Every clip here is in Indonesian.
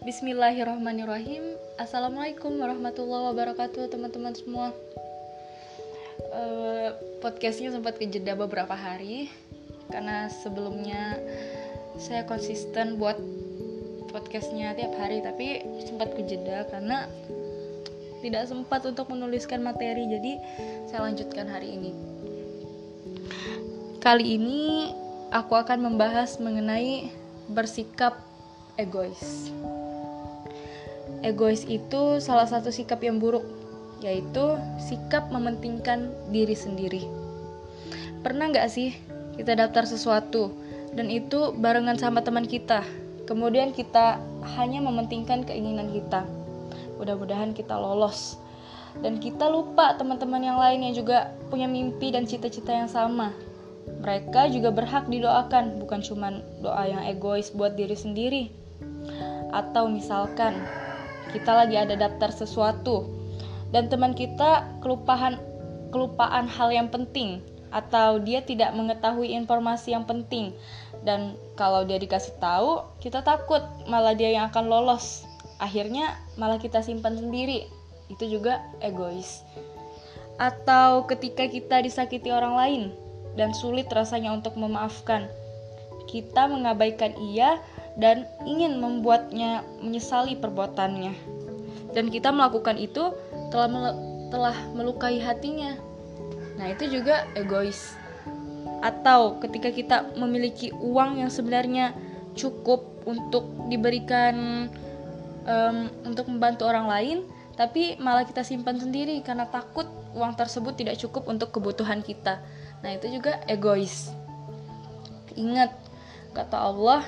Bismillahirrahmanirrahim. Assalamualaikum warahmatullahi wabarakatuh teman-teman semua. Uh, Podcastnya sempat kejeda beberapa hari Karena sebelumnya saya konsisten buat podcastnya tiap hari Tapi sempat kejeda karena tidak sempat untuk menuliskan materi Jadi saya lanjutkan hari ini. Kali ini aku akan membahas mengenai bersikap egois egois itu salah satu sikap yang buruk, yaitu sikap mementingkan diri sendiri. Pernah nggak sih kita daftar sesuatu dan itu barengan sama teman kita, kemudian kita hanya mementingkan keinginan kita. Mudah-mudahan kita lolos. Dan kita lupa teman-teman yang lain yang juga punya mimpi dan cita-cita yang sama. Mereka juga berhak didoakan, bukan cuma doa yang egois buat diri sendiri. Atau misalkan kita lagi ada daftar sesuatu. Dan teman kita kelupaan kelupaan hal yang penting atau dia tidak mengetahui informasi yang penting. Dan kalau dia dikasih tahu kita takut malah dia yang akan lolos. Akhirnya malah kita simpan sendiri. Itu juga egois. Atau ketika kita disakiti orang lain dan sulit rasanya untuk memaafkan. Kita mengabaikan ia dan ingin membuatnya menyesali perbuatannya. Dan kita melakukan itu telah mel telah melukai hatinya. Nah, itu juga egois. Atau ketika kita memiliki uang yang sebenarnya cukup untuk diberikan um, untuk membantu orang lain, tapi malah kita simpan sendiri karena takut uang tersebut tidak cukup untuk kebutuhan kita. Nah, itu juga egois. Ingat, kata Allah,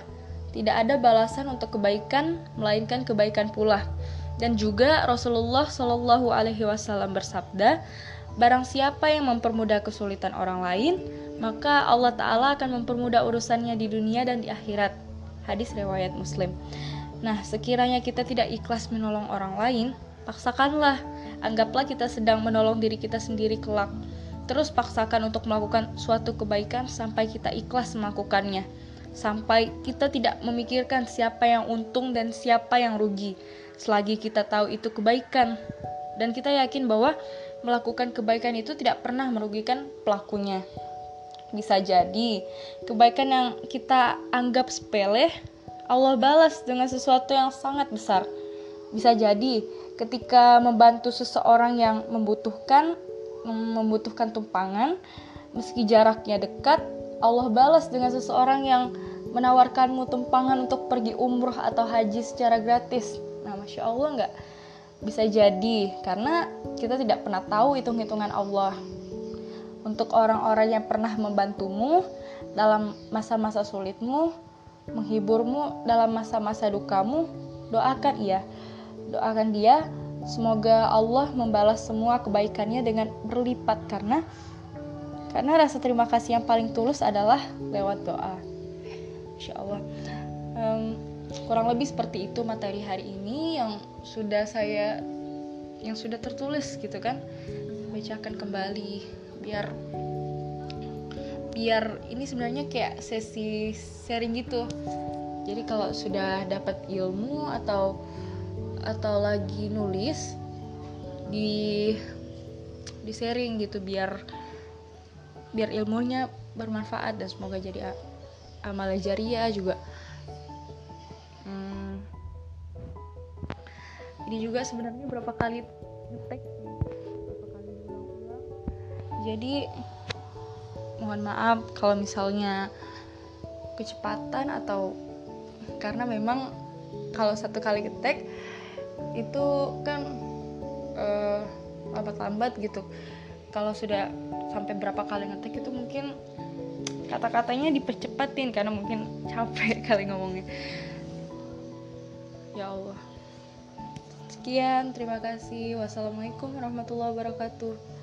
tidak ada balasan untuk kebaikan melainkan kebaikan pula. Dan juga Rasulullah Shallallahu Alaihi Wasallam bersabda, barang siapa yang mempermudah kesulitan orang lain, maka Allah Taala akan mempermudah urusannya di dunia dan di akhirat. Hadis riwayat Muslim. Nah, sekiranya kita tidak ikhlas menolong orang lain, paksakanlah. Anggaplah kita sedang menolong diri kita sendiri kelak. Terus paksakan untuk melakukan suatu kebaikan sampai kita ikhlas melakukannya sampai kita tidak memikirkan siapa yang untung dan siapa yang rugi. Selagi kita tahu itu kebaikan dan kita yakin bahwa melakukan kebaikan itu tidak pernah merugikan pelakunya. Bisa jadi kebaikan yang kita anggap sepele, Allah balas dengan sesuatu yang sangat besar. Bisa jadi ketika membantu seseorang yang membutuhkan membutuhkan tumpangan meski jaraknya dekat Allah balas dengan seseorang yang menawarkanmu tumpangan untuk pergi umroh atau haji secara gratis. Nah, masya Allah nggak bisa jadi karena kita tidak pernah tahu hitung-hitungan Allah. Untuk orang-orang yang pernah membantumu dalam masa-masa sulitmu, menghiburmu dalam masa-masa dukamu, doakan ia. Doakan dia semoga Allah membalas semua kebaikannya dengan berlipat karena karena rasa terima kasih yang paling tulus adalah lewat doa. Insya Allah. Um, kurang lebih seperti itu materi hari ini yang sudah saya yang sudah tertulis gitu kan bacakan kembali biar biar ini sebenarnya kayak sesi sharing gitu jadi kalau sudah dapat ilmu atau atau lagi nulis di di sharing gitu biar biar ilmunya bermanfaat dan semoga jadi amal jariah juga. Hmm, ini juga sebenarnya berapa kali ngetek? Berapa kali ulang-ulang jadi mohon maaf kalau misalnya kecepatan atau karena memang kalau satu kali ngetek itu kan uh, lambat-lambat gitu kalau sudah sampai berapa kali ngetik itu mungkin kata-katanya dipercepatin karena mungkin capek kali ngomongnya. Ya Allah. Sekian terima kasih. Wassalamualaikum warahmatullahi wabarakatuh